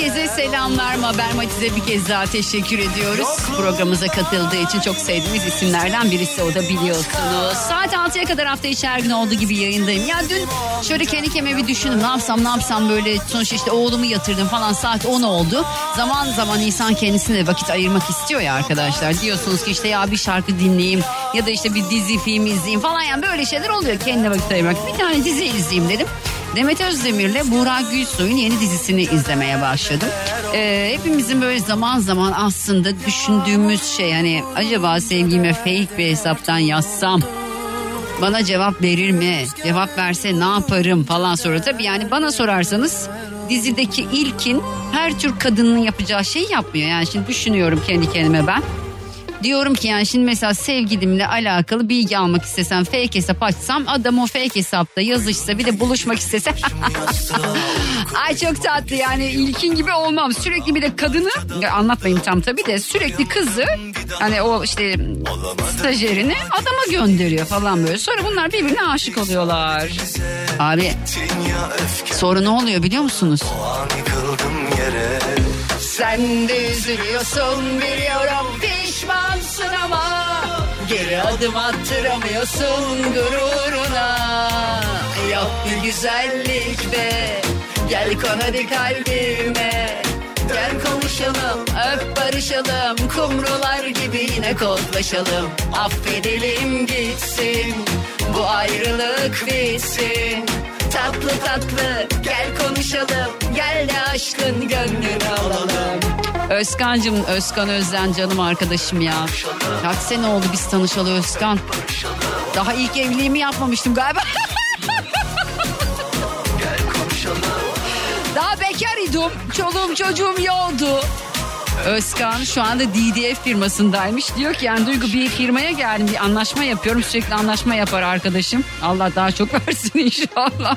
Herkese selamlar. Haber Matiz'e bir kez daha teşekkür ediyoruz. Programımıza katıldığı için çok sevdiğimiz isimlerden birisi o da biliyorsunuz. Saat 6'ya kadar hafta içi her gün olduğu gibi yayındayım. Ya dün şöyle kendi kendime bir düşündüm. Ne yapsam ne yapsam böyle sonuçta işte oğlumu yatırdım falan saat 10 oldu. Zaman zaman insan kendisine vakit ayırmak istiyor ya arkadaşlar. Diyorsunuz ki işte ya bir şarkı dinleyeyim ya da işte bir dizi film izleyeyim falan yani böyle şeyler oluyor kendine vakit ayırmak. Bir tane dizi izleyeyim dedim. Demet Özdemir'le Buğra Gülsoy'un yeni dizisini izlemeye başladım. Ee, hepimizin böyle zaman zaman aslında düşündüğümüz şey hani acaba sevgime fake bir hesaptan yazsam bana cevap verir mi? Cevap verse ne yaparım falan sonra tabii yani bana sorarsanız dizideki ilkin her tür kadının yapacağı şeyi yapmıyor. Yani şimdi düşünüyorum kendi kendime ben. Diyorum ki yani şimdi mesela sevgilimle alakalı bilgi almak istesem fake hesap açsam adam o fake hesapta yazışsa bir de buluşmak istese. Ay çok tatlı yani ilkin gibi olmam. Sürekli bir de kadını ya anlatmayayım tam tabii de sürekli kızı hani o işte stajyerini adama gönderiyor falan böyle. Sonra bunlar birbirine aşık oluyorlar. Abi sonra ne oluyor biliyor musunuz? Sen de üzülüyorsun biliyorum pişmansın ama Geri adım attıramıyorsun gururuna. Yok bir güzellik be Gel kon hadi kalbime. Gel konuşalım, öp barışalım Kumrular gibi yine kodlaşalım. Affedelim gitsin Bu ayrılık bitsin. Tatlı tatlı gel konuşalım Gel de aşkın gönlünü alalım Özkan'cım Özkan Özden canım arkadaşım ya Kaç sene oldu biz tanışalı Özkan Daha ilk evliliğimi yapmamıştım galiba Daha bekar idim Çoluğum çocuğum yoktu Özkan şu anda DDF firmasındaymış. Diyor ki yani Duygu bir firmaya geldim bir anlaşma yapıyorum. Sürekli anlaşma yapar arkadaşım. Allah daha çok versin inşallah.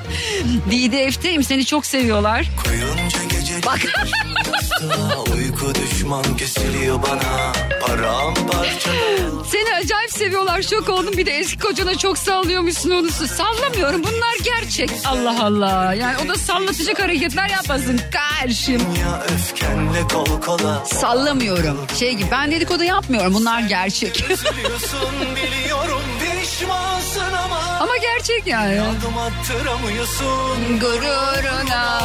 DDF'teyim seni çok seviyorlar. Bak. Uyku düşman kesiliyor bana Paramparça Seni acayip seviyorlar şok oldum. Bir de eski kocana çok sallıyormuşsun onu. Sallamıyorum bunlar gerçek. Allah Allah. Yani o da sallatacak hareketler yapmasın karşım. Ya öfkenle kol kola Sallamıyorum. Şey gibi ben dedikodu yapmıyorum bunlar gerçek. Biliyorum gerçek yani. Adım attıramıyorsun Gururuna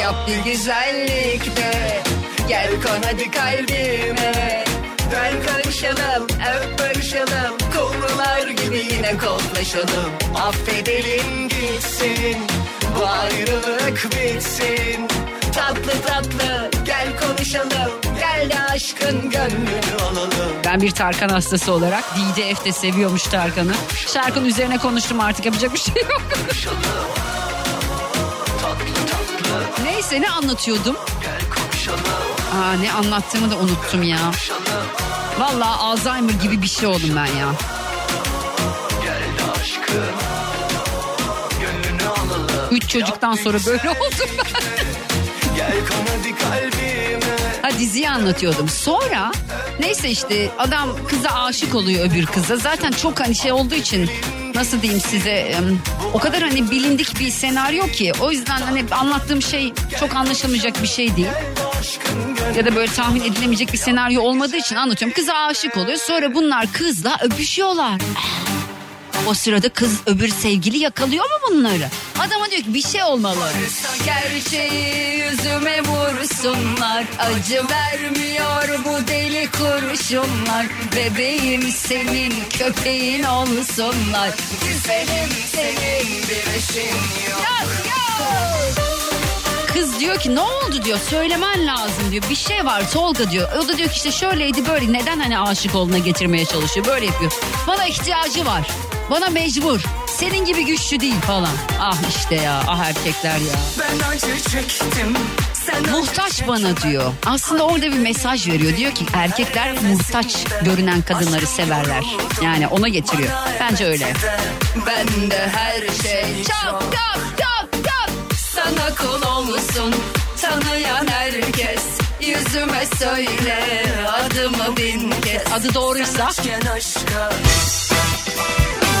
yap bir güzellik de Gel kon hadi kalbime. Gel konuşalım, öp barışalım. Kumrular gibi yine koklaşalım. Affedelim gitsin Bu ayrılık bitsin Tatlı tatlı gel konuşalım Gel de aşkın gönlünü alalım Ben bir Tarkan hastası olarak DDF'de seviyormuş Tarkan'ı Şarkının üzerine konuştum artık yapacak bir şey yok Neyse ne anlatıyordum? Aa, ne anlattığımı da unuttum ya. Vallahi Alzheimer gibi bir şey oldum ben ya. Üç çocuktan sonra böyle oldum ben. Ha diziyi anlatıyordum. Sonra neyse işte adam kıza aşık oluyor öbür kıza. Zaten çok hani şey olduğu için nasıl diyeyim size o kadar hani bilindik bir senaryo ki o yüzden hani anlattığım şey çok anlaşılmayacak bir şey değil. Ya da böyle tahmin edilemeyecek bir senaryo olmadığı için anlatıyorum. Kıza aşık oluyor sonra bunlar kızla öpüşüyorlar. O sırada kız öbür sevgili yakalıyor mu bunları? Adama diyor ki bir şey olmalı. Gerçeği yüzüme vursunlar. Acı vermiyor bu deli kurşunlar. Bebeğim senin köpeğin olsunlar. Güzelim senin bir eşin yok. Kız diyor ki ne oldu diyor söylemen lazım diyor bir şey var Tolga diyor. O da diyor ki işte şöyleydi böyle neden hani aşık olduğuna getirmeye çalışıyor böyle yapıyor. Bana ihtiyacı var bana mecbur senin gibi güçlü değil falan. Ah işte ya ah erkekler ya. Ben acı çektim Muhtaç bana diyor. Aslında orada bir mesaj veriyor. Diyor ki erkekler muhtaç görünen kadınları severler. Yani ona getiriyor. Bence öyle. Ben de her şey çok çok çok çok sana kul musun? Tanıyan herkes yüzüme söyle adımı bin kez. Adı doğruysa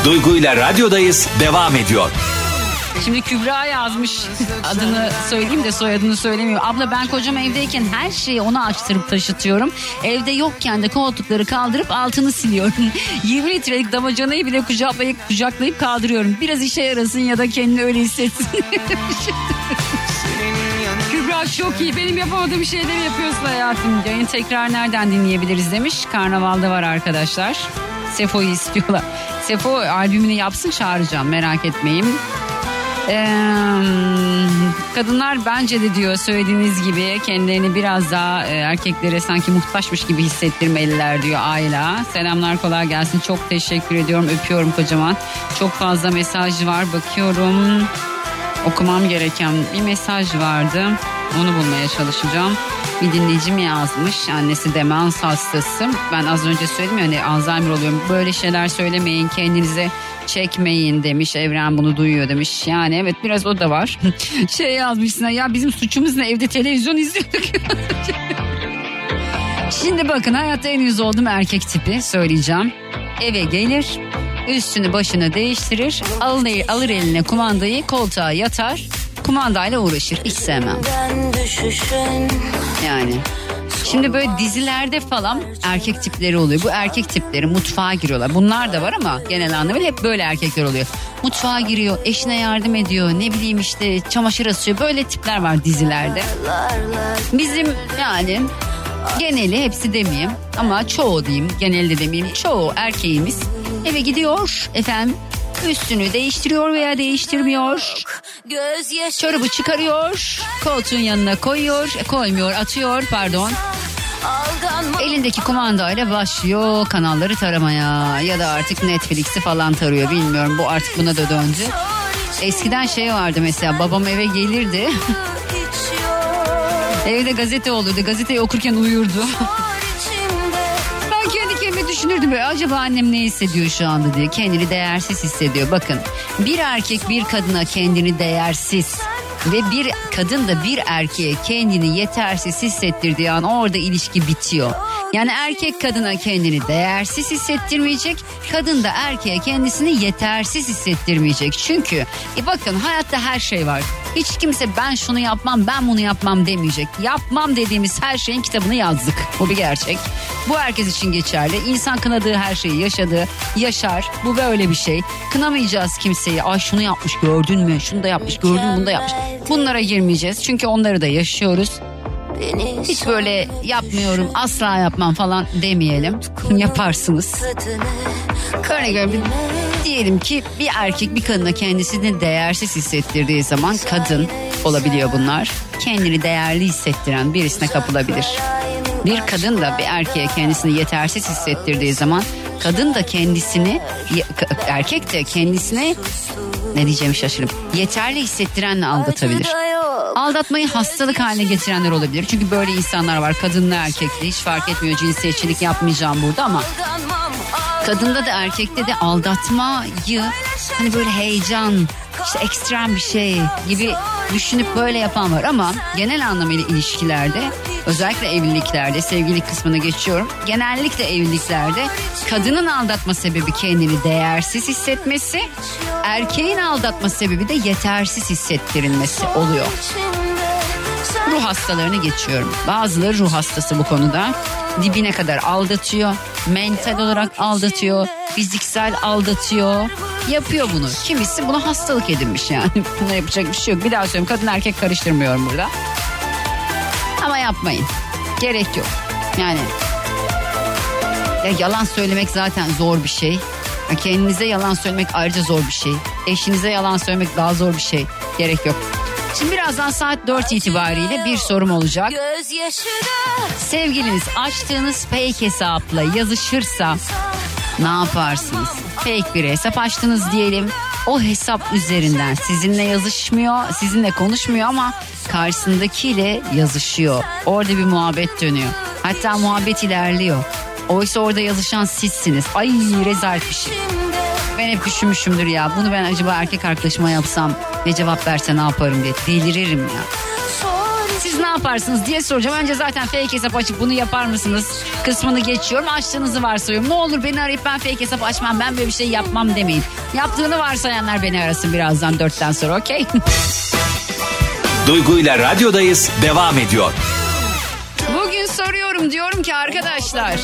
Duygu ile radyodayız devam ediyor. Şimdi Kübra yazmış adını söyleyeyim de soyadını söylemiyor. Abla ben kocam evdeyken her şeyi ona açtırıp taşıtıyorum. Evde yokken de koltukları kaldırıp altını siliyorum. 20 litrelik damacanayı bile kucaklayıp, kucaklayıp kaldırıyorum. Biraz işe yarasın ya da kendini öyle hissetsin. Kübra çok iyi. Benim yapamadığım şeyleri yapıyorsun hayatım. Yayın tekrar nereden dinleyebiliriz demiş. Karnavalda var arkadaşlar. Sefo'yu istiyorlar. Sefo albümünü yapsın çağıracağım merak etmeyin. Ee, kadınlar bence de diyor söylediğiniz gibi kendilerini biraz daha e, erkeklere sanki muhtaçmış gibi hissettirmeliler diyor Ayla. Selamlar kolay gelsin çok teşekkür ediyorum öpüyorum kocaman. Çok fazla mesaj var bakıyorum okumam gereken bir mesaj vardı. Onu bulmaya çalışacağım. Bir dinleyicim yazmış. Annesi demans hastası. Ben az önce söyledim ya hani Alzheimer oluyorum. Böyle şeyler söylemeyin kendinize çekmeyin demiş. Evren bunu duyuyor demiş. Yani evet biraz o da var. şey yazmışsın ya bizim suçumuz ne evde televizyon izliyorduk. Şimdi bakın hayatta en yüz oldum erkek tipi söyleyeceğim. Eve gelir üstünü başını değiştirir alır, alır eline kumandayı koltuğa yatar kumandayla uğraşır hiç sevmem yani. Şimdi böyle dizilerde falan erkek tipleri oluyor. Bu erkek tipleri mutfağa giriyorlar. Bunlar da var ama genel anlamıyla hep böyle erkekler oluyor. Mutfağa giriyor, eşine yardım ediyor, ne bileyim işte çamaşır asıyor. Böyle tipler var dizilerde. Bizim yani geneli hepsi demeyeyim ama çoğu diyeyim genelde demeyeyim çoğu erkeğimiz eve gidiyor efendim üstünü değiştiriyor veya değiştirmiyor çorabı çıkarıyor koltuğun yanına koyuyor e, koymuyor atıyor pardon elindeki kumandayla başlıyor kanalları taramaya ya da artık Netflix'i falan tarıyor bilmiyorum bu artık buna da döndü eskiden şey vardı mesela babam eve gelirdi Evde gazete olurdu. Gazeteyi okurken uyurdu. düşünürdüm böyle acaba annem ne hissediyor şu anda diye. Kendini değersiz hissediyor. Bakın bir erkek bir kadına kendini değersiz ve bir kadın da bir erkeğe kendini yetersiz hissettirdiği an orada ilişki bitiyor. Yani erkek kadına kendini değersiz hissettirmeyecek, kadın da erkeğe kendisini yetersiz hissettirmeyecek. Çünkü e bakın hayatta her şey var. Hiç kimse ben şunu yapmam, ben bunu yapmam demeyecek. Yapmam dediğimiz her şeyin kitabını yazdık. Bu bir gerçek. Bu herkes için geçerli. İnsan kınadığı her şeyi yaşadı, yaşar. Bu böyle bir şey. Kınamayacağız kimseyi. Ay şunu yapmış gördün mü? Şunu da yapmış gördün mü? Bunu da yapmış. Bunlara girmeyeceğiz. Çünkü onları da yaşıyoruz. Hiç böyle yapmıyorum asla yapmam falan demeyelim. Yaparsınız. Örnek veriyorum. Diyelim ki bir erkek bir kadına kendisini değersiz hissettirdiği zaman kadın olabiliyor bunlar. Kendini değerli hissettiren birisine kapılabilir. Bir kadın da bir erkeğe kendisini yetersiz hissettirdiği zaman kadın da kendisini erkek de kendisine ne diyeceğimi şaşırdım. Yeterli hissettirenle aldatabilir. Aldatmayı hastalık haline getirenler olabilir. Çünkü böyle insanlar var. Kadınla erkekli hiç fark etmiyor. Cinsiyetçilik yapmayacağım burada ama kadında da erkekte de aldatmayı hani böyle heyecan işte ekstrem bir şey gibi düşünüp böyle yapan var ama genel anlamıyla ilişkilerde özellikle evliliklerde sevgili kısmına geçiyorum. Genellikle evliliklerde kadının aldatma sebebi kendini değersiz hissetmesi, erkeğin aldatma sebebi de yetersiz hissettirilmesi oluyor. Ruh hastalarını geçiyorum. Bazıları ruh hastası bu konuda. Dibine kadar aldatıyor. Mental olarak aldatıyor. Fiziksel aldatıyor. Yapıyor bunu. Kimisi buna hastalık edinmiş yani. Buna yapacak bir şey yok. Bir daha söylüyorum kadın erkek karıştırmıyorum burada. Yapmayın. Gerek yok. Yani ya yalan söylemek zaten zor bir şey. Ya kendinize yalan söylemek ayrıca zor bir şey. Eşinize yalan söylemek daha zor bir şey. Gerek yok. Şimdi birazdan saat 4 itibariyle bir sorum olacak. Sevgiliniz açtığınız fake hesapla yazışırsa ne yaparsınız? Fake bir hesap açtınız diyelim. O hesap üzerinden sizinle yazışmıyor, sizinle konuşmuyor ama karşısındakiyle yazışıyor. Orada bir muhabbet dönüyor. Hatta muhabbet ilerliyor. Oysa orada yazışan sizsiniz. Ay rezalet bir şey. Ben hep düşünmüşümdür ya. Bunu ben acaba erkek arkadaşıma yapsam ne cevap verse ne yaparım diye. Deliririm ya. Siz ne yaparsınız diye soracağım. Önce zaten fake hesap açıp bunu yapar mısınız kısmını geçiyorum. Açtığınızı varsayıyorum. Ne olur beni arayıp ben fake hesap açmam ben böyle bir şey yapmam demeyin. Yaptığını varsayanlar beni arasın birazdan dörtten sonra okey? Duygu ile radyodayız devam ediyor. Bugün soruyorum diyorum ki arkadaşlar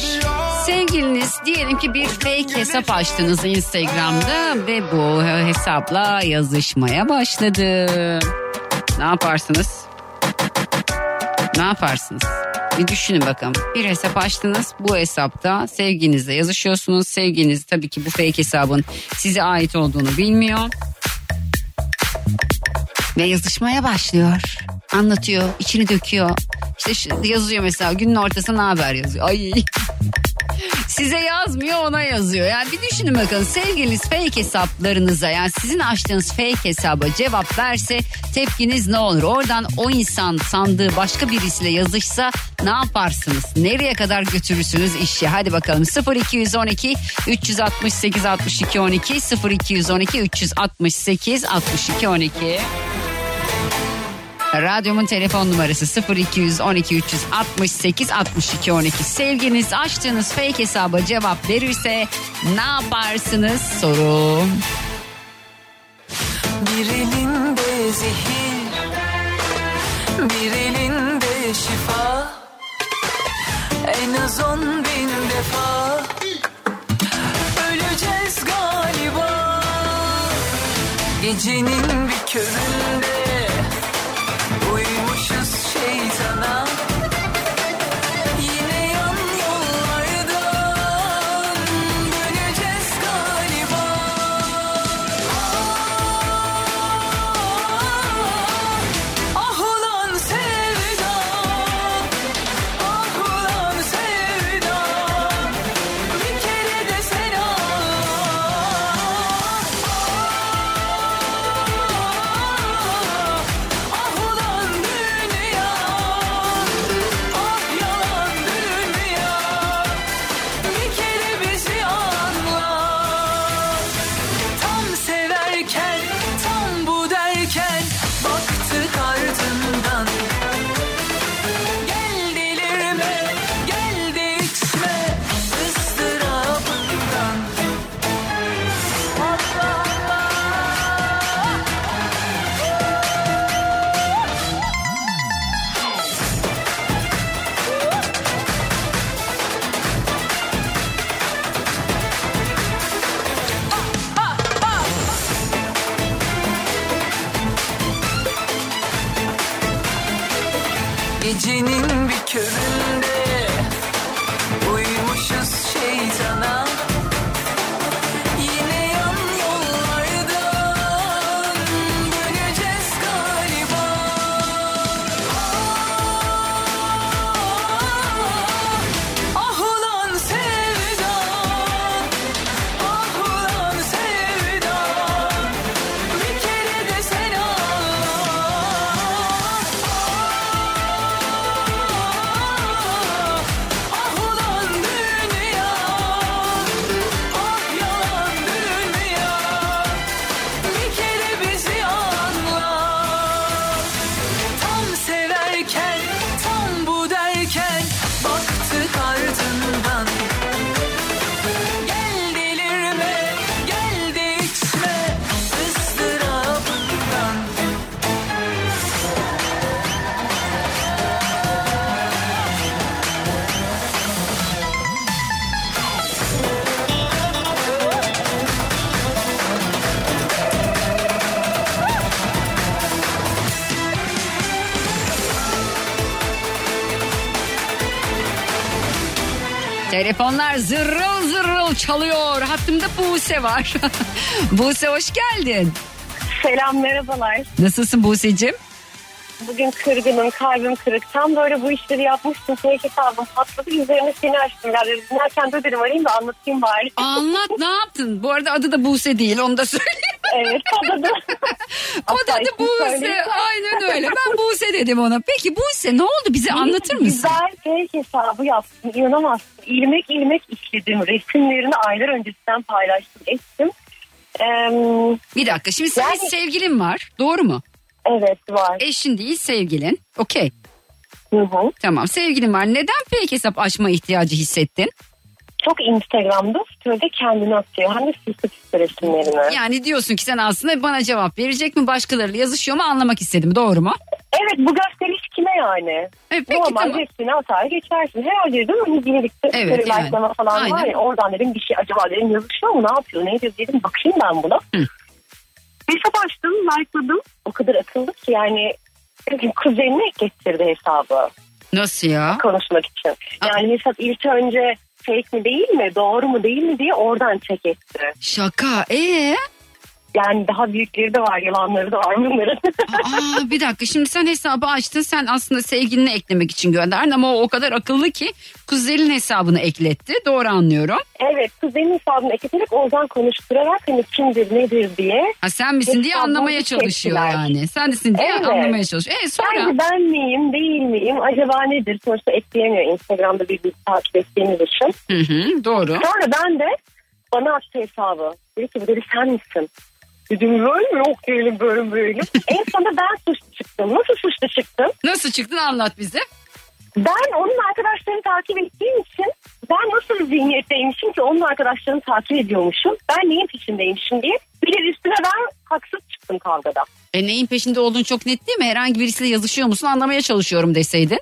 sevgiliniz diyelim ki bir fake hesap açtınız Instagram'da ve bu hesapla yazışmaya başladı. Ne yaparsınız? Ne yaparsınız? Bir düşünün bakalım. Bir hesap açtınız. Bu hesapta sevginizle yazışıyorsunuz. Sevginiz tabii ki bu fake hesabın size ait olduğunu bilmiyor. Ve yazışmaya başlıyor. Anlatıyor, içini döküyor. İşte yazıyor mesela günün ortasında ne haber yazıyor. Ay. Size yazmıyor ona yazıyor. Yani bir düşünün bakın sevgiliniz fake hesaplarınıza yani sizin açtığınız fake hesaba cevap verse tepkiniz ne olur? Oradan o insan sandığı başka birisiyle yazışsa ne yaparsınız? Nereye kadar götürürsünüz işi? Hadi bakalım 0212 368 62 12 0212 368 62 12 Radyomun telefon numarası 0212 368 62 12. Sevginiz açtığınız fake hesaba cevap verirse ne yaparsınız soru. Bir elinde zehir Bir elinde şifa En az on bin defa Öleceğiz galiba Gecenin bir köründe Telefonlar zırıl zırıl çalıyor. Hattımda Buse var. Buse hoş geldin. Selam merhabalar. Nasılsın Buse'cim? Bugün kırgınım, kalbim kırık. Tam böyle bu işleri yapmıştım. Fake hesabım patladı. Üzerine seni açtım. Yani dinlerken de dedim arayayım da anlatayım bari. Anlat ne yaptın? Bu arada adı da Buse değil onu da söyleyeyim. Evet patladı. O da adı Buse. Aynen öyle. Ben Buse dedim ona. Peki Buse ne oldu? Bize anlatır mısın? Güzel fake hesabı yaptım. İnanamazsın. İlmek ilmek işledim. Resimlerini aylar öncesinden paylaştım. Ettim. Ee, Bir dakika şimdi senin Yani- sevgilin var. Doğru mu? evet var. Eşin değil sevgilin. Okey. Tamam sevgilin var. Neden fake hesap açma ihtiyacı hissettin? Çok Instagram'da story'de kendini atıyor. Hem de süslü süslü resimlerini. Yani diyorsun ki sen aslında bana cevap verecek mi başkalarıyla yazışıyor mu anlamak istedim doğru mu? Evet bu gösteriş kime yani? Evet, peki, Normal tamam. resmini atar geçersin. Herhalde dedim hani birlikte Evet, yani. likelama falan var Aynen. ya. Oradan dedim bir şey acaba dedim yazışıyor mu ne yapıyor ne ediyor dedim bakayım ben buna. Hı. Hesap açtım likeladım. O kadar akıllı ki yani kuzenine eklettirdi hesabı Nasıl ya? konuşmak için. Yani hesap ilk önce fake mi değil mi doğru mu değil mi diye oradan check etti. Şaka ee? Yani daha büyükleri de var yalanları da var bunların. Aa, bir dakika şimdi sen hesabı açtın sen aslında sevgilini eklemek için gönderdin ama o o kadar akıllı ki kuzenin hesabını ekletti doğru anlıyorum. evet kuzenin hesabını ekleterek oradan konuşturarak hani kimdir nedir diye. Ha, sen misin diye Hesabını anlamaya çalışıyor çektiler. yani. Sen desin diye Evet. anlamaya çalışıyor. E sonra Bence ben miyim değil miyim acaba nedir sonuçta ekleyemiyor Instagram'da birbirimizi takip ettiğimiz için. Hı hı, doğru. Sonra ben de bana attı hesabı. Dedi ki bu dedi sen misin? Dedim mi? yok değilim böyle böyle. en sonunda ben suçlu çıktım. Nasıl suçlu çıktım? Nasıl çıktın anlat bize. Ben onun arkadaşlarını takip ettiğim için ben nasıl bir zihniyetteymişim ki onun arkadaşlarını takip ediyormuşum. Ben neyin peşindeymişim diye. Bir de üstüne ben haksız çıktım kavgada. E neyin peşinde olduğunu çok net değil mi? Herhangi birisiyle yazışıyor musun anlamaya çalışıyorum deseydin.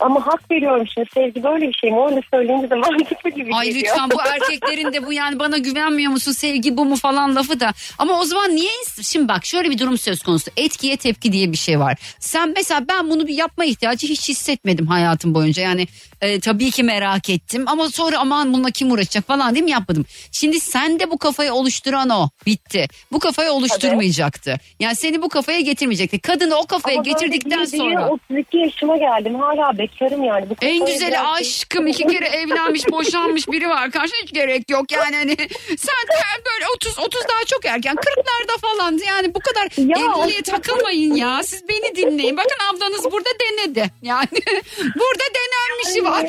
Ama hak veriyorum şimdi sevgi böyle bir şey mi? Öyle söyleyince de mantıklı gibi Ay geliyor. lütfen bu erkeklerin de bu yani bana güvenmiyor musun sevgi bu mu falan lafı da. Ama o zaman niye şimdi bak şöyle bir durum söz konusu etkiye tepki diye bir şey var. Sen mesela ben bunu bir yapma ihtiyacı hiç hissetmedim hayatım boyunca yani e, tabii ki merak ettim. Ama sonra aman bununla kim uğraşacak falan değil mi? Yapmadım. Şimdi sen de bu kafayı oluşturan o. Bitti. Bu kafayı oluşturmayacaktı. Yani seni bu kafaya getirmeyecekti. Kadını o kafaya Ama getirdikten diye sonra. 32 yaşıma geldim. Hala bekarım yani. Bu En kafayı güzeli biraz- aşkım. İki kere evlenmiş boşanmış biri var. Karşı hiç gerek yok yani hani. Sen de böyle 30 30 daha çok erken 40'larda falan. Yani bu kadar Ya, evliliğe takılmayın ya. Siz beni dinleyin. Bakın ablanız burada denedi. Yani burada denenmişi var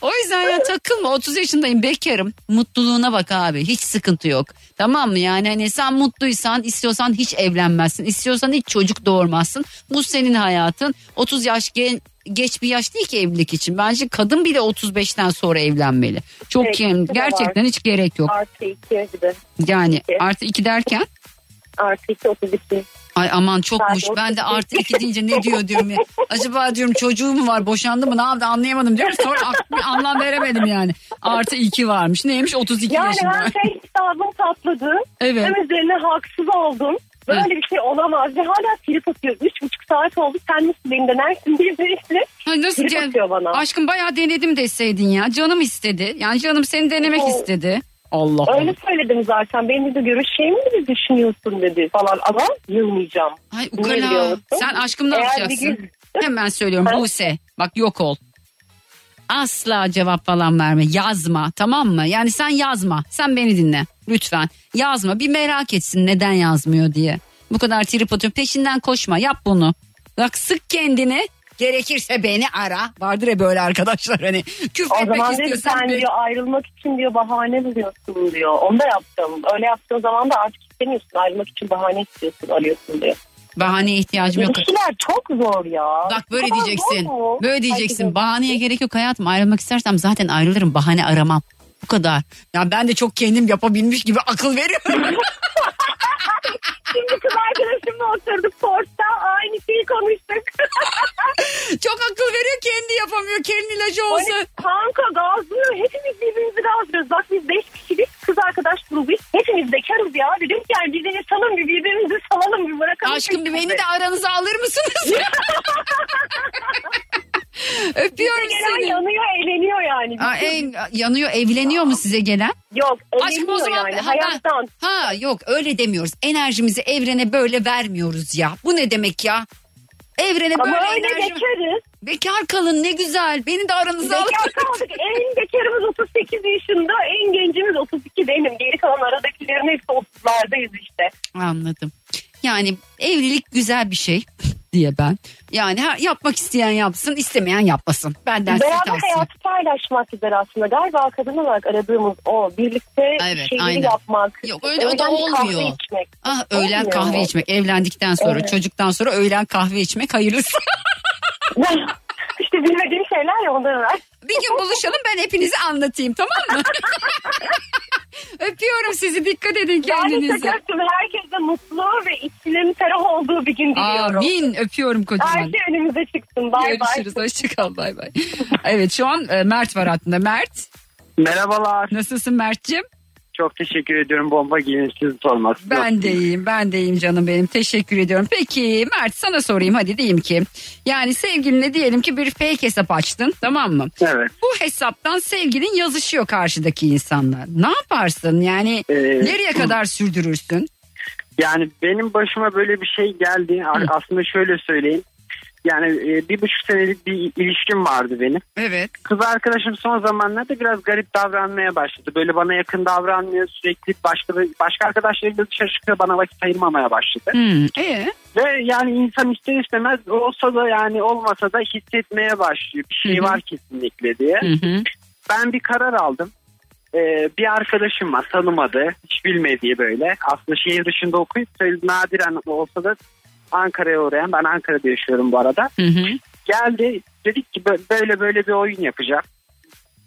o yüzden ya takılma 30 yaşındayım bekarım. Mutluluğuna bak abi hiç sıkıntı yok. Tamam mı? Yani hani sen mutluysan istiyorsan hiç evlenmezsin. İstiyorsan hiç çocuk doğurmazsın. Bu senin hayatın. 30 yaş gen- geç bir yaş değil ki evlilik için. Bence kadın bile 35'ten sonra evlenmeli. Çok Evet, da gerçekten hiç gerek yok. Artı 2 bir de. yani iki. artı 2 derken Artı 2 32. Ay aman çokmuş. Pardon. Ben de artı iki deyince ne diyor diyorum ya. Acaba diyorum çocuğu mu var boşandı mı ne yaptı anlayamadım diyorum. Sonra anlam veremedim yani. Artı iki varmış. Neymiş 32 Yani yaşında. hem şey hesabım patladı. Evet. Hem üzerine haksız oldum. Böyle Evet. bir şey olamaz. Ve hala trip atıyor. Üç buçuk saat oldu. Sen nasıl beni denersin diye birisi. Ha, nasıl Trip yani? atıyor bana. Aşkım bayağı denedim deseydin ya. Canım istedi. Yani canım seni denemek Evet. istedi. Allah Allah. Öyle söyledim zaten. Benim de görüşeceğimi mi düşünüyorsun dedi falan. Ama yılmayacağım. Ay ukala. Sen aşkım ne Eğer yapacaksın? bir gün- Hemen söylüyorum? Buse. Bak yok ol. Asla cevap falan verme. Yazma tamam mı? Yani sen yazma. Sen beni dinle. Lütfen. Yazma. Bir merak etsin neden yazmıyor diye. Bu kadar trip atıyor. Peşinden koşma. Yap bunu. Bak sık kendini. Gerekirse beni ara. Vardır ya böyle arkadaşlar hani. Küfür O zaman istiyorsan sen diyor ayrılmak için diyor bahane buluyorsun diyor. Onu da yaptım. Öyle yaptığın zaman da artık istemiyorsun. Ayrılmak için bahane istiyorsun arıyorsun diyor. Bahaneye ihtiyacım yok. İlişkiler çok zor ya. Bak böyle kadar diyeceksin. Böyle diyeceksin. Bahaneye gerek yok hayatım. Ayrılmak istersem zaten ayrılırım. Bahane aramam. Bu kadar. Ya ben de çok kendim yapabilmiş gibi akıl veriyorum. Şimdi kız arkadaşımla oturduk portta aynı şeyi konuştuk. çok akıl veriyor kendi yapamıyor. Kendi ilacı olsa. Hani kanka gazlıyor. Hepimiz birbirimizi gazlıyoruz. Bak biz beş kişilik kız arkadaş grubuyuz. Hepimiz bekarız ya. Dedim ki yani birbirini salın bir birbirimizi salalım bir bırakalım. Aşkım bir beni de aranıza alır mısınız? Öpüyorum Gelen seni. yanıyor eğleniyor yani. Aa, en, yanıyor evleniyor mu size gelen? Yok Aşkım o eğleniyor zaman yani ha, hayattan. ha yok öyle demiyoruz. Enerjimizi evrene böyle vermiyoruz ya. Bu ne demek ya? Evrene Ama böyle öyle enerji... bekarız. Bekar kalın ne güzel. Beni de aranıza alın. Bekar kaldık. En bekarımız 38 yaşında. En gencimiz 32 benim. Geri kalan aradakilerin hepsi 30'lardayız işte. Anladım. Yani evlilik güzel bir şey diye ben. Yani yapmak isteyen yapsın, istemeyen yapmasın. Benden Beraber tavsiye. hayatı paylaşmak güzel aslında. Galiba kadın olarak aradığımız o. Birlikte Evet, şeyleri aynen. yapmak. Yok, öyle- o da bir Kahve olmuyor. içmek. Ah öğlen Olmuyor kahve mu? içmek evlendikten sonra Evet. çocuktan sonra öğlen kahve içmek hayırlısı. işte bilmediğim şeyler ya ondan var. Bir gün buluşalım ben hepinizi anlatayım tamam mı? Öpüyorum sizi dikkat edin Yani kendinize. şakasın herkese mutlu ve içinin ferah olduğu bir gün diliyorum. Amin öpüyorum Her kocaman. şey önümüze çıksın. Bay bay. Görüşürüz hoşçakal bay bay. Evet şu an e, Mert var hattında. Mert Merhabalar. nasılsın Mert'cim? Çok teşekkür ediyorum bomba gibi sizi sormak. Ben de iyiyim ben de iyiyim canım benim teşekkür ediyorum. Peki Mert sana sorayım hadi diyeyim ki yani sevgilinle diyelim ki bir fake hesap açtın tamam mı? Evet. Bu hesaptan sevgilin yazışıyor karşıdaki insanlar. Ne yaparsın yani Ee, nereye kadar sürdürürsün? Yani benim başıma böyle bir şey geldi. A- Aslında şöyle söyleyeyim. Yani e, bir buçuk senelik bir ilişkim vardı benim. Evet. Kız arkadaşım son zamanlarda biraz garip davranmaya başladı. Böyle bana yakın davranmıyor. Sürekli başka başka arkadaşlarıyla dışarı çıkıyor bana vakit ayırmamaya başladı. Hmm, ee? Ve yani insan ister istemez olsa da yani olmasa da hissetmeye başlıyor. Bir şey Hı hı. var kesinlikle diye. Hı hı. ben bir karar aldım. Ee, bir arkadaşım var tanımadı hiç bilmediği böyle aslında şehir dışında okuyup nadiren olsa da Ankara'ya uğrayan ben Ankara'da yaşıyorum bu arada Hı hı. geldi dedik ki bö- böyle böyle bir oyun yapacak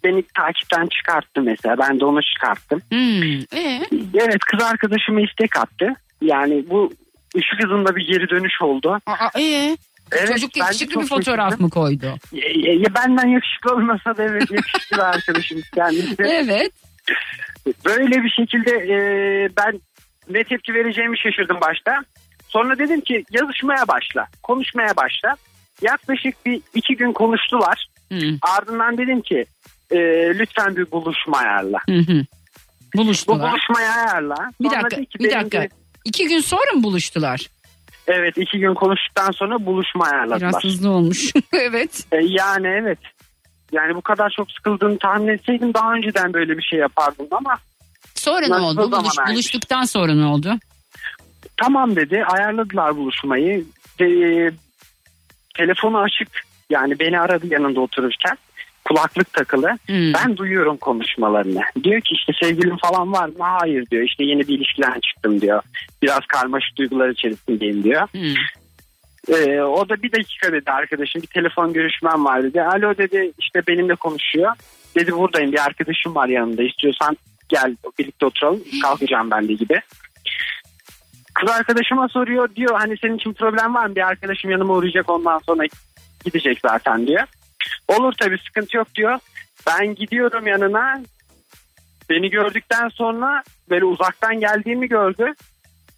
beni takipten çıkarttı mesela ben de onu çıkarttım Hmm, ee? evet kız arkadaşıma istek attı yani bu ışık hızında bir geri dönüş oldu Aa, ee? Evet, Çocuk yakışıklı bir fotoğraf şaşırdım. mı koydu? Ya- ya- benden yakışıklı olmasa da evet yakışıklı arkadaşım kendisi Evet. Böyle bir şekilde e, ben ne tepki vereceğimi şaşırdım başta. Sonra dedim ki yazışmaya başla, konuşmaya başla. Yaklaşık bir iki gün konuştular. Hı Ardından dedim ki e, lütfen bir buluşma ayarla. hı. hı. Bu Buluştular. buluşmayı ayarla. Bir Sonra dakika, bir dakika. de- İki gün sonra mı buluştular? evet iki gün konuştuktan sonra buluşma Biraz ayarladılar. hızlı olmuş. evet. E, yani evet. Yani bu kadar çok sıkıldığını tahmin etseydim daha önceden böyle bir şey yapardım ama Sonra ne oldu? Buluş, buluştuktan sonra ne oldu? Tamam dedi ayarladılar buluşmayı. De, telefonu açık yani beni aradı yanında otururken kulaklık takılı. Hmm. Ben duyuyorum konuşmalarını. Diyor ki işte sevgilim falan var mı? Hayır diyor işte yeni bir ilişkiden çıktım diyor. Biraz karmaşık duygular içerisindeyim diyor. Hmm. Ee, o da bir dakika dedi arkadaşım bir telefon görüşmem var dedi. Alo dedi işte benimle konuşuyor. Dedi buradayım bir arkadaşım var yanında istiyorsan gel birlikte oturalım kalkacağım ben de gibi. Kız arkadaşıma soruyor diyor hani senin için problem var mı bir arkadaşım yanıma uğrayacak ondan sonra gidecek zaten diyor. Olur tabii sıkıntı yok diyor. Ben gidiyorum yanına beni gördükten sonra böyle uzaktan geldiğimi gördü.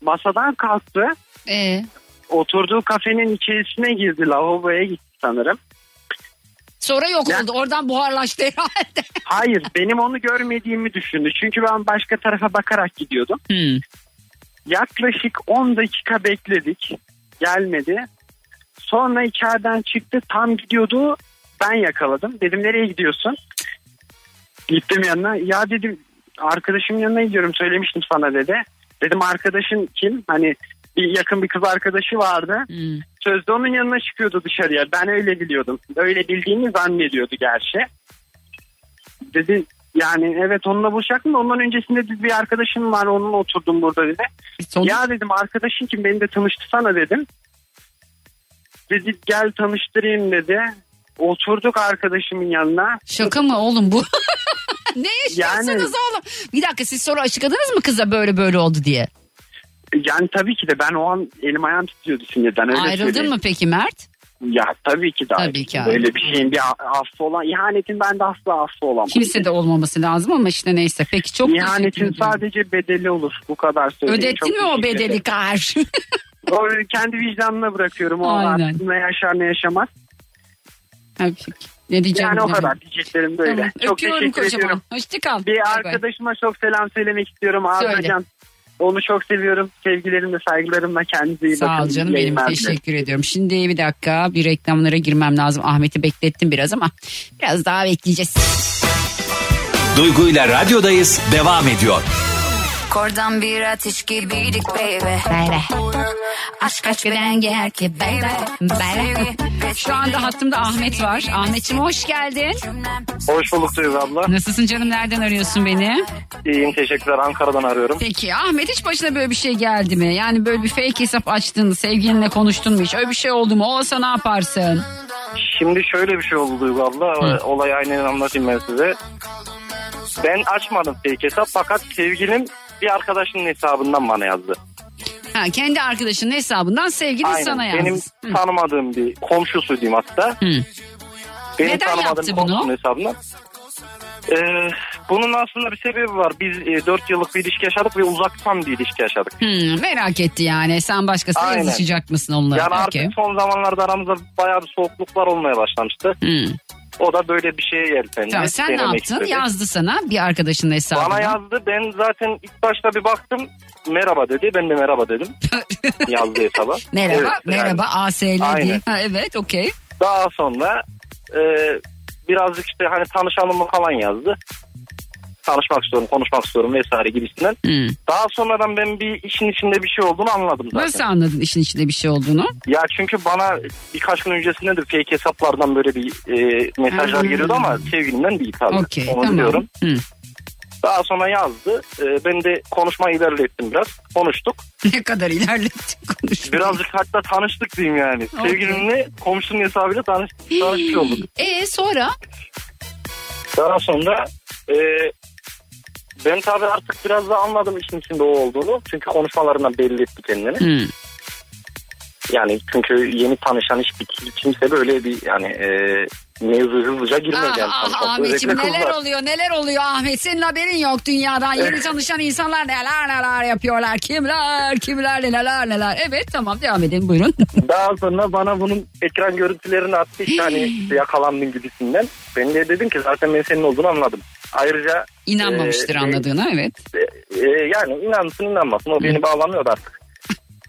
Masadan kalktı Ee, oturduğu kafenin içerisine girdi lavaboya gitti sanırım. sonra yok Ya- oldu. Oradan buharlaştı herhalde. Hayır benim onu görmediğimi düşündü. Çünkü ben başka tarafa bakarak gidiyordum. Hmm. Yaklaşık 10 dakika bekledik. Gelmedi. Sonra içeriden çıktı tam gidiyordu. Ben yakaladım. Dedim nereye gidiyorsun? Gittim yanına. Ya dedim arkadaşımın yanına gidiyorum söylemiştim sana dedi. Dedim arkadaşın kim? Hani bir yakın bir kız arkadaşı vardı. Hmm. Sözde onun yanına çıkıyordu dışarıya. Ben öyle biliyordum. Öyle bildiğini zannediyordu gerçi. Dedi yani evet onunla buluşacaktım da ondan öncesinde bir arkadaşım var onunla oturdum burada dedi. Sonuç- Ya dedim arkadaşın kim beni de tanıştırsana dedim. Dedi gel tanıştırayım dedi. Oturduk arkadaşımın yanına. Şaka mı oğlum bu? ne yaşıyorsunuz Yani- oğlum? Bir dakika siz sonra açıkladınız mı kıza böyle böyle oldu diye? Yani tabii ki de ben o an elim ayağım titriyordu sinirden öyle Ayrıldın söyleyeyim. mı peki Mert? Ya tabii ki de. Tabii ki Böyle bir şeyin bir affı olan ihanetin ben de asla affı olamam. Kimse de olmaması lazım ama işte neyse. Peki çok İhanetin sadece bedeli olur. Bu kadar söyleyeyim. Ödettin Çok mi o bedeli kar? O kendi vicdanına bırakıyorum. O Aynen. ne yaşar ne yaşamaz. Ha, peki. ne diyeceğim Yani o kadar diyeceklerim böyle. Tamam. Çok Öpüyorum teşekkür kocaman. ediyorum. Hoşçakal. Bir arkadaşıma çok selam söylemek istiyorum. Söyle. Arda Onu çok seviyorum. Sevgilerimle saygılarımla kendinize iyi bakın. Sağ ol canım benim yayınlar teşekkür ediyorum. Şimdi bir dakika bir reklamlara girmem lazım. Ahmet'i beklettim biraz ama biraz daha bekleyeceğiz. Duygu ile radyodayız devam ediyor. Kordan bir ateş gibiydik baby. Böyle. Aşk kaç beden gel ki baby. Böyle. Şu anda hattımda Ahmet var. Ahmetciğim hoş geldin. Hoş bulduk Duygu abla. Nasılsın canım nereden arıyorsun beni? İyiyim teşekkürler Ankara'dan arıyorum. Peki Ahmet hiç başına böyle bir şey geldi mi? Yani böyle bir fake hesap açtın, sevgilinle konuştun mu hiç? Öyle bir şey oldu mu? Olsa ne yaparsın? Şimdi şöyle bir şey oldu Duygu abla. Hı. Olayı aynen anlatayım ben size. Ben açmadım fake hesap fakat sevgilim bir arkadaşının hesabından bana yazdı. Ha, kendi arkadaşının hesabından sevgili Aynen. sana yazdı. Benim Hı. tanımadığım bir komşusu diyeyim hatta. Hı. Benim Neden tanımadığım yaptı bunu? hesabından. Ee, bunun aslında bir sebebi var. Biz e, 4 yıllık bir ilişki yaşadık ve uzaktan bir ilişki yaşadık. Hmm, merak etti yani. Sen başkasıyla Aynen. yazışacak mısın onunla? Yani Okey. artık son zamanlarda aramızda bayağı bir soğukluklar olmaya başlamıştı. Hmm. O da böyle bir şeye yeltendi. Tamam, sen ne yaptın? istedi. Yazdı sana bir arkadaşının hesabına. Bana yazdı. Ben zaten ilk başta bir baktım. Merhaba dedi. Ben de merhaba dedim. Yazdı hesaba. Merhaba, Evet, yani merhaba ASL diye. Ha, evet, okey. Daha sonra e, birazcık işte hani tanışalım mı falan yazdı. Tanışmak istiyorum, konuşmak istiyorum vesaire gibisinden. Hmm. Daha sonradan ben bir işin içinde bir şey olduğunu anladım zaten. Nasıl anladın işin içinde bir şey olduğunu? Ya çünkü bana birkaç gün öncesinde de fake hesaplardan böyle bir e, mesajlar Hmm. geliyordu ama sevgilimden değil tabii. Okey, Onu tamam. biliyorum. Hmm. Daha sonra yazdı. E, ben de konuşmayı ilerlettim biraz. Konuştuk. Ne kadar ilerlettin konuşmayı. Birazcık hatta tanıştık diyeyim yani. Okey. Sevgilimle komşunun hesabıyla tanış, tanışmış olduk. E sonra? Daha sonra e, ben tabii artık biraz da anladım işin içinde o olduğunu. Çünkü konuşmalarından belli etti kendini. Hmm. Yani çünkü yeni tanışan hiçbir kimse böyle bir yani e, mevzu hızlıca girmez Ah, ah. Ahmetciğim Özellikle neler kızlar. oluyor neler oluyor Ahmet senin haberin yok dünyadan yeni tanışan insanlar neler neler yapıyorlar kimler kimler neler neler evet tamam devam edelim buyurun Daha sonra bana bunun ekran görüntülerini attı işte hani yakalandın gibisinden. Ben de dedim ki zaten ben senin olduğunu anladım. Ayrıca inanmamıştır Ee, anladığına evet e, yani inansın inanmasın o beni bağlamıyordu artık.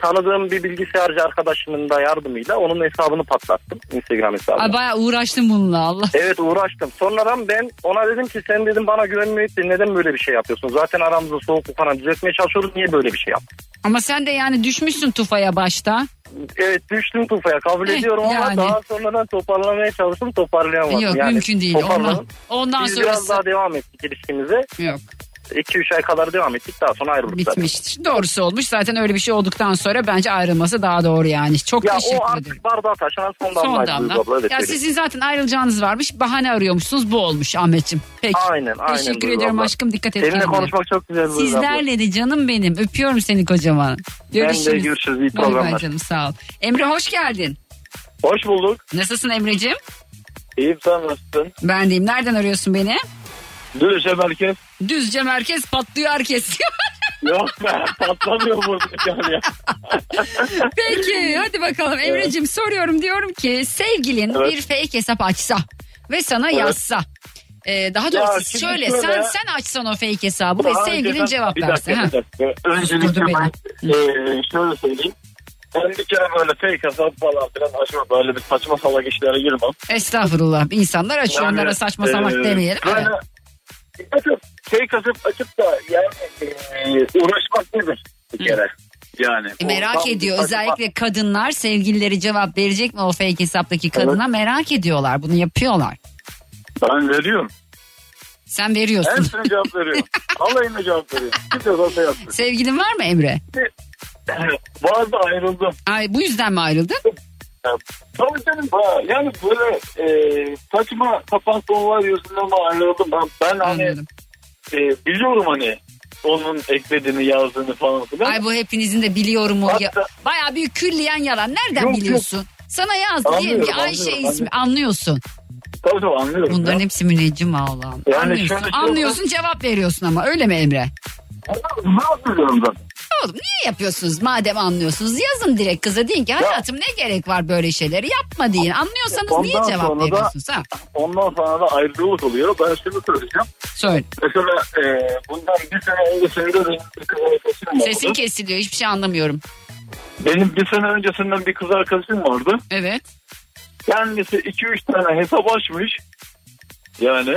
Tanıdığım bir bilgisayarcı arkadaşımın da yardımıyla onun hesabını patlattım. Instagram hesabını. Ay, bayağı uğraştım bununla Allah Evet uğraştım. Sonradan ben ona dedim ki sen dedim bana güvenmeyip de neden böyle bir şey yapıyorsun? Zaten aramızda soğukluk falan düzeltmeye çalışıyoruz. Niye böyle bir şey yaptın? ama sen de yani düşmüşsün tufaya başta Evet düştüm tufaya kabul Eh, ediyorum ama yani. daha sonradan toparlamaya çalıştım toparlayamadım. yok yani, mümkün değil ondan, ondan Biz biraz sonrası daha devam ettik ilişkimize. yok 2-3 ay kadar devam ettik daha sonra ayrıldık zaten. bitmiştir doğrusu olmuş zaten öyle bir şey olduktan sonra bence ayrılması daha doğru yani çok Ya o teşekkür ederim artık bardağa taşınan son Son damlaydı. damla. Abla, evet, ya sizin zaten ayrılacağınız varmış. Bahane arıyormuşsunuz. Bu olmuş Ahmetciğim. Peki. Aynen aynen. Teşekkür ediyorum abla. aşkım. Dikkat et Seninle konuşmak çok güzel. Sizlerle de canım benim. Öpüyorum seni kocaman. Görüşürüz. Ben de görüşürüz. İyi Bay bay programlar. canım sağ ol. Emre hoş geldin. Hoş bulduk. Nasılsın Emre'ciğim? İyiyim sen nasılsın? Ben deyim. Nereden arıyorsun beni? Düzce merkez. Düzce merkez patlıyor herkes. Yok be patlamıyor burada yani ya. Peki hadi bakalım Emre'ciğim soruyorum diyorum ki sevgilin Evet. bir fake hesap açsa ve sana yazsa. Ee, daha doğrusu şimdi şöyle, sen sen açsan o fake hesabı ve sevgilin önceden- cevap bir verse. dakika, Ha. bir dakika. Öncelikle Sıkıldı ben e, şöyle söyleyeyim. Ben bir kere böyle fake hesap falan filan açma böyle bir saçma salak işlere girmem. Estağfurullah. İnsanlar açıyor Yani, onlara saçma salak e, demeyelim. Böyle Evet. Açıp fake hesap açıp da yani e, uğraşmak nedir bir kere? Yani. E, merak ediyor. Özellikle kadınlar sevgilileri cevap verecek mi o fake hesaptaki kadına merak ediyorlar. Bunu yapıyorlar. Ben veriyorum. Sen veriyorsun. Hepsine cevap veriyorum. Alayına cevap veriyorum. Şey yaptım. Sevgilin var mı Emre? Bazı ayrıldım. Ay, bu yüzden mi ayrıldın? Tabii canım yani böyle e, saçma sapan konular yüzünden ayrıldım. Ben, ben hani Anladım. e, biliyorum hani onun eklediğini yazdığını falan filan. Ay bu hepinizin de biliyorum o. Hatta- Ya, bayağı büyük külliyen yalan. Nereden Yok, yok. biliyorsun? Sana yazdı diyelim ki Anlıyorum, Ayşe anlıyorum, ismi anlıyorsun. Tabii tabii anlıyorum. Bunların ya. hepsi müneccim Allah'ım. Yani anlıyorsun, şey anlıyorsun cevap veriyorsun ama öyle mi Emre? Ne yapıyorum ben? Oğlum niye yapıyorsunuz madem anlıyorsunuz? Yazın direkt kıza deyin ki hayatım ne gerek var böyle şeyleri yapma deyin. Anlıyorsanız niye Ondan cevap sonra da- veriyorsunuz ha? Ondan sonra da ayrılık oluyor. Ben şunu söyleyeceğim. Söyle. Mesela e, bundan bir sene öncesinde benim bir kız arkadaşım vardı. Sesin kesiliyor hiçbir şey anlamıyorum. Benim bir sene öncesinden bir kız arkadaşım vardı. Evet. Kendisi 2-3 tane hesap açmış. Yani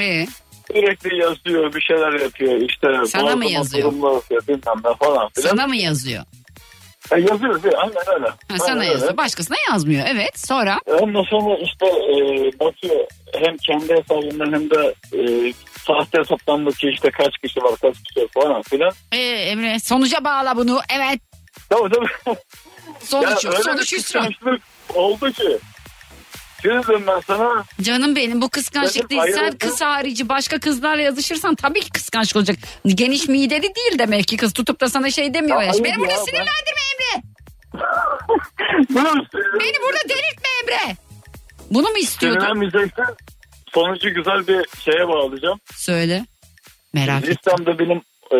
Ee, sürekli yazıyor bir şeyler yapıyor işte. Sana mı yazıyor? yapıyor, bilmem ne falan filan. sana mı yazıyor? E, yazıyor değil, aynen öyle. Ha, Aynen sana öyle. yazıyor. Başkasına yazmıyor. Evet. Sonra Ondan sonra işte e, bakıyor hem kendi hesabından hem de e, sahte hesaptan bakıyor işte kaç kişi var kaç kişi yok falan filan. ee, Emre sonuca bağla bunu. Evet. Tabii tabii. Sonuç Ya yok. öyle Sonuç hüsran. kıskançlık oldu ki. Kızım ben sana. Canım benim bu kıskançlık Benim değil. Sen ayrıldım. kız harici başka kızlarla yazışırsan tabii ki kıskançlık olacak. Geniş mideli değil demek ki kız tutup da sana şey demiyor ya. hayır Beni burada ya, ben- sinirlendirme Emre. Bunu Beni burada delirtme Emre. Bunu mu istiyordun? Sinirlenmeyeceksen sonucu güzel bir şeye bağlayacağım. Söyle. Merak et. Listemde benim e,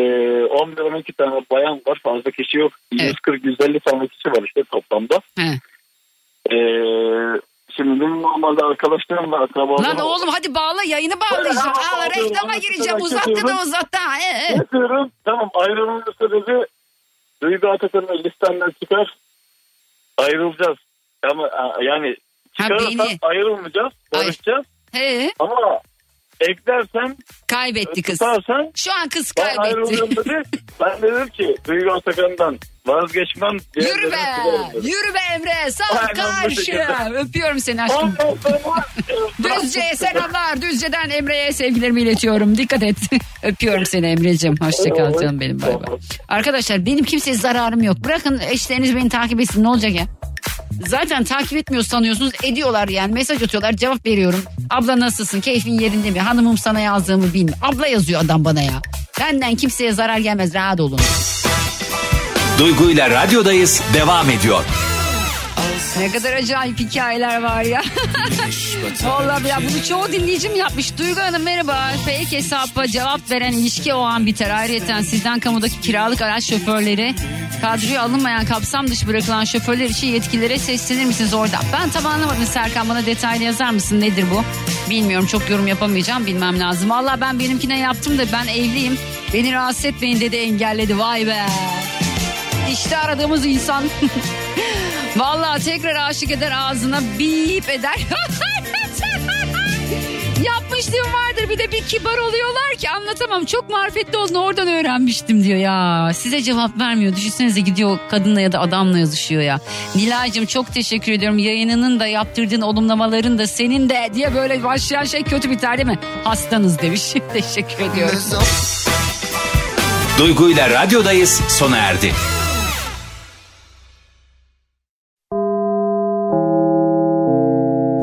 11 12 tane bayan var. Fazla kişi yok. Evet. 140-150 tane kişi var işte toplamda. He. E, şimdi benim normalde arkadaşlarım var. Akrabalarım Lan oğlum hadi bağla yayını bağlayacağım. Tamam, Al reklama gireceğim. Uzattı da uzattı. ha, ee. Yapıyorum. Tamam ayrılma süreci Duygu Atakan'ın listemden çıkar. Ayrılacağız. Ama yani Ha, çıkarırsan beni. ayrılmayacağız. Ay. Barışacağız. He. Ama eklersen Kaybetti kız. tutarsan Şu an kız ben kaybetti. ayrılıyorum dedi. ben dedim ki Duygu Atakan'dan vazgeçmem. Yürü be. Yürü be Emre. Sağ karşı. Öpüyorum seni aşkım. Sonra- Düzce'ye selamlar. Düzce'den Emre'ye sevgilerimi iletiyorum. Dikkat et. Öpüyorum seni Emre'cim. Hoşçakal canım benim. Bay bay. Arkadaşlar benim kimseye zararım yok. Bırakın eşleriniz beni takip etsin. Ne olacak ya? Zaten takip etmiyor sanıyorsunuz. Ediyorlar yani. Mesaj atıyorlar. Cevap veriyorum. Abla nasılsın? Keyfin yerinde mi? Hanımım sana yazdığımı bilmiyor. Abla yazıyor adam bana ya. Benden kimseye zarar gelmez. Rahat olun. Duygu ile radyodayız devam ediyor. Ne kadar acayip hikayeler var ya. Vallahi ya bunu çoğu dinleyicim yapmış. Duygu Hanım merhaba. Fake hesaba cevap veren ilişki o an biter. Ayrıca sizden kamudaki kiralık araç şoförleri kadroya alınmayan kapsam dışı bırakılan şoförler için yetkililere seslenir misiniz orada? Ben tam anlamadım Serkan bana detaylı yazar mısın nedir bu? Bilmiyorum çok yorum yapamayacağım bilmem lazım. Valla ben benimkine yaptım da ben evliyim. Beni rahatsız etmeyin dedi engelledi vay be. İşte aradığımız insan. Vallahi tekrar aşık eder ağzına bip eder. Yapmışlığım vardır bir de bir kibar oluyorlar ki anlatamam. Çok marifetli olduğunu oradan öğrenmiştim diyor ya. Size cevap vermiyor. Düşünsenize gidiyor kadınla ya da adamla yazışıyor ya. Nilay'cığım çok teşekkür ediyorum. Yayınının da yaptırdığın olumlamaların da senin de diye böyle başlayan şey kötü biter değil mi? Hastanız demiş. teşekkür ediyorum. Duygu ile radyodayız sona erdi.